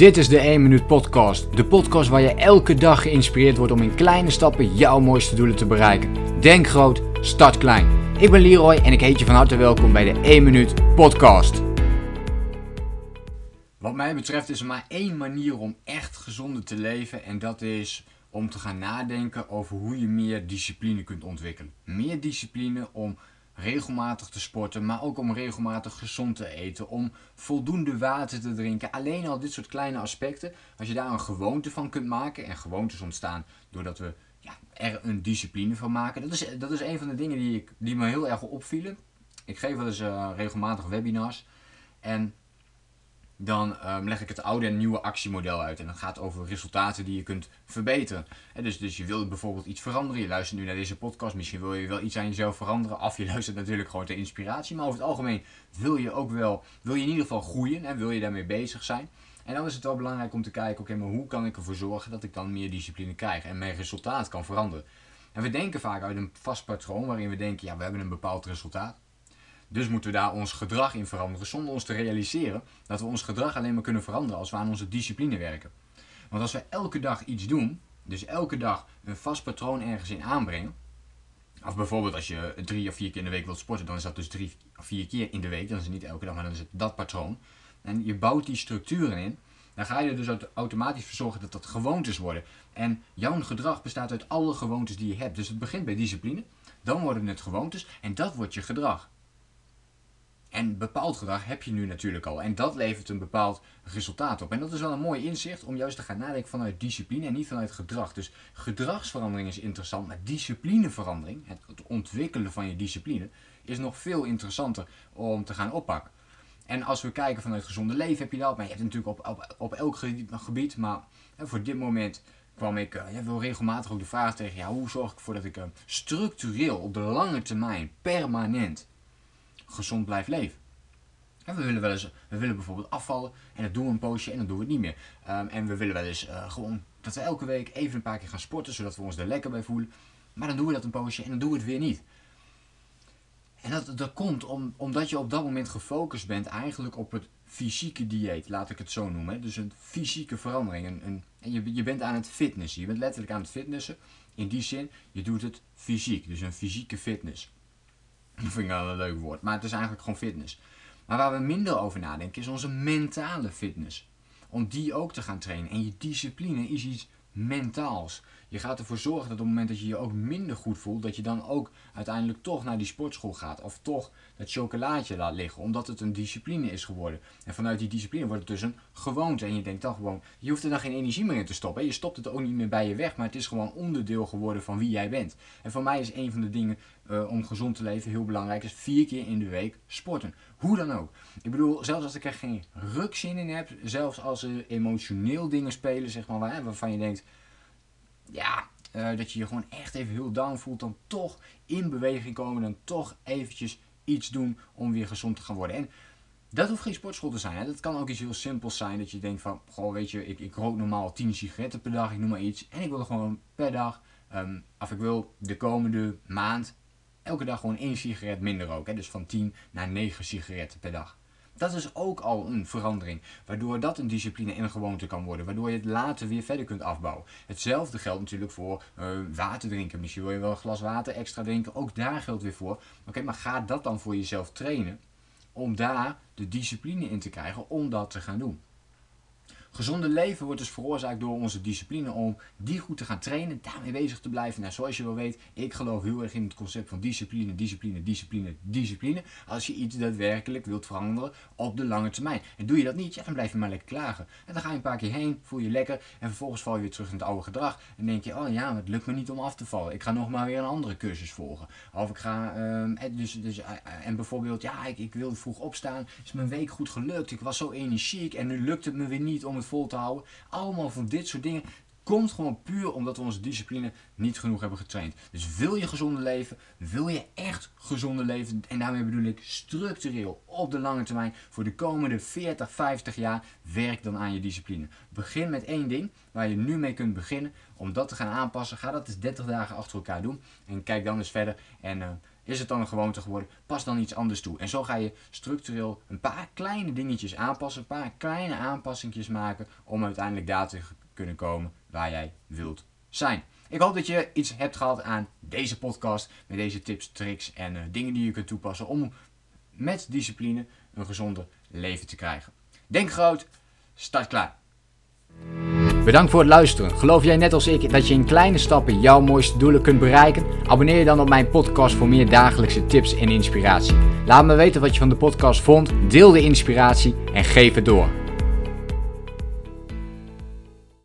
Dit is de 1 Minuut Podcast. De podcast waar je elke dag geïnspireerd wordt om in kleine stappen jouw mooiste doelen te bereiken. Denk groot, start klein. Ik ben Leroy en ik heet je van harte welkom bij de 1 Minuut Podcast. Wat mij betreft is er maar één manier om echt gezonder te leven en dat is om te gaan nadenken over hoe je meer discipline kunt ontwikkelen. Meer discipline om regelmatig te sporten, maar ook om regelmatig gezond te eten, om voldoende water te drinken. Alleen al dit soort kleine aspecten, als je daar een gewoonte van kunt maken, en gewoontes ontstaan doordat we ja, er een discipline van maken. Dat is, dat is een van de dingen die, ik, die me heel erg opvielen. Ik geef wel eens uh, regelmatig webinars. En dan um, leg ik het oude en nieuwe actiemodel uit. En dat gaat over resultaten die je kunt verbeteren. En dus, dus je wil bijvoorbeeld iets veranderen. Je luistert nu naar deze podcast. Misschien wil je wel iets aan jezelf veranderen. Of je luistert natuurlijk gewoon ter inspiratie. Maar over het algemeen wil je ook wel, wil je in ieder geval groeien. En wil je daarmee bezig zijn. En dan is het wel belangrijk om te kijken, oké, maar hoe kan ik ervoor zorgen dat ik dan meer discipline krijg en mijn resultaat kan veranderen. En we denken vaak uit een vast patroon waarin we denken, ja, we hebben een bepaald resultaat. Dus moeten we daar ons gedrag in veranderen, zonder ons te realiseren dat we ons gedrag alleen maar kunnen veranderen als we aan onze discipline werken. Want als we elke dag iets doen, dus elke dag een vast patroon ergens in aanbrengen, of bijvoorbeeld als je drie of vier keer in de week wilt sporten, dan is dat dus drie of vier keer in de week, dan is het niet elke dag, maar dan is het dat patroon. En je bouwt die structuren in, dan ga je er dus automatisch voor zorgen dat dat gewoontes worden. En jouw gedrag bestaat uit alle gewoontes die je hebt. Dus het begint bij discipline, dan worden het gewoontes en dat wordt je gedrag. En bepaald gedrag heb je nu natuurlijk al. En dat levert een bepaald resultaat op. En dat is wel een mooi inzicht om juist te gaan nadenken vanuit discipline en niet vanuit gedrag. Dus gedragsverandering is interessant, maar disciplineverandering, het ontwikkelen van je discipline, is nog veel interessanter om te gaan oppakken. En als we kijken vanuit gezonde leven heb je dat, maar je hebt natuurlijk op, op, elk gebied, maar voor dit moment kwam ik uh, ja, wel regelmatig ook de vraag tegen, ja, hoe zorg ik ervoor dat ik uh, structureel op de lange termijn, permanent, gezond blijft leven. En we willen wel eens, we willen bijvoorbeeld afvallen en dat doen we een poosje en dan doen we het niet meer. Um, en we willen wel eens uh, gewoon dat we elke week even een paar keer gaan sporten, zodat we ons er lekker bij voelen. Maar dan doen we dat een poosje en dan doen we het weer niet. En dat, dat komt om, omdat je op dat moment gefocust bent eigenlijk op het fysieke dieet, laat ik het zo noemen. Dus een fysieke verandering. En je, je bent aan het fitnessen. Je bent letterlijk aan het fitnessen. In die zin, je doet het fysiek. Dus een fysieke fitness. Dat vind ik wel een leuk woord. Maar het is eigenlijk gewoon fitness. Maar waar we minder over nadenken is onze mentale fitness. Om die ook te gaan trainen. En je discipline is iets mentaals. Je gaat ervoor zorgen dat op het moment dat je je ook minder goed voelt, dat je dan ook uiteindelijk toch naar die sportschool gaat. Of toch dat chocolaatje laat liggen, omdat het een discipline is geworden. En vanuit die discipline wordt het dus een gewoonte. En je denkt dan gewoon, je hoeft er dan geen energie meer in te stoppen. Je stopt het ook niet meer bij je weg, maar het is gewoon onderdeel geworden van wie jij bent. En voor mij is een van de dingen uh, om gezond te leven heel belangrijk, is vier keer in de week sporten. Hoe dan ook. Ik bedoel, zelfs als ik er geen rukzin in heb, zelfs als er emotioneel dingen spelen, zeg maar, waarvan je denkt, ja, uh, dat je je gewoon echt even heel down voelt, dan toch in beweging komen, dan toch eventjes iets doen om weer gezond te gaan worden. En dat hoeft geen sportschool te zijn. Dat kan ook iets heel simpels zijn. Dat je denkt van, goh, weet je, ik, ik rook normaal 10 sigaretten per dag, ik noem maar iets. En ik wil gewoon per dag, um, of ik wil de komende maand elke dag gewoon één sigaret minder roken. Hè. Dus van 10 naar 9 sigaretten per dag. Dat is ook al een verandering, waardoor dat een discipline en een gewoonte kan worden, waardoor je het later weer verder kunt afbouwen. Hetzelfde geldt natuurlijk voor uh, water drinken. Misschien wil je wel een glas water extra drinken, ook daar geldt weer voor. Oké, maar ga dat dan voor jezelf trainen, om daar de discipline in te krijgen om dat te gaan doen. Gezonde leven wordt dus veroorzaakt door onze discipline om die goed te gaan trainen, daarmee bezig te blijven. Nou, zoals je wel weet, ik geloof heel erg in het concept van discipline, discipline, discipline, discipline. Als je iets daadwerkelijk wilt veranderen op de lange termijn. En doe je dat niet, ja, dan blijf je maar lekker klagen. En dan ga je een paar keer heen, voel je lekker en vervolgens val je weer terug in het oude gedrag. En denk je, oh ja, het lukt me niet om af te vallen. Ik ga nog maar weer een andere cursus volgen. Of ik ga, um, dus, dus, uh, en bijvoorbeeld, ja, ik, ik wilde vroeg opstaan, is mijn week goed gelukt. Ik was zo energiek en nu lukt het me weer niet vol te houden. Allemaal van dit soort dingen komt gewoon puur omdat we onze discipline niet genoeg hebben getraind. Dus wil je gezonder leven, wil je echt gezonder leven, en daarmee bedoel ik structureel op de lange termijn voor de komende 40, 50 jaar, werk dan aan je discipline. Begin met één ding waar je nu mee kunt beginnen. Om dat te gaan aanpassen, ga dat eens 30 dagen achter elkaar doen. En kijk dan eens verder. En uh, Is het dan een gewoonte geworden? Pas dan iets anders toe. En zo ga je structureel een paar kleine dingetjes aanpassen, een paar kleine aanpassingjes maken om uiteindelijk daar te kunnen komen waar jij wilt zijn. Ik hoop dat je iets hebt gehad aan deze podcast met deze tips, tricks en uh, dingen die je kunt toepassen om met discipline een gezonder leven te krijgen. Denk groot, start klaar. Bedankt voor het luisteren. Geloof jij net als ik dat je in kleine stappen jouw mooiste doelen kunt bereiken? Abonneer je dan op mijn podcast voor meer dagelijkse tips en inspiratie. Laat me weten wat je van de podcast vond, deel de inspiratie en geef het door.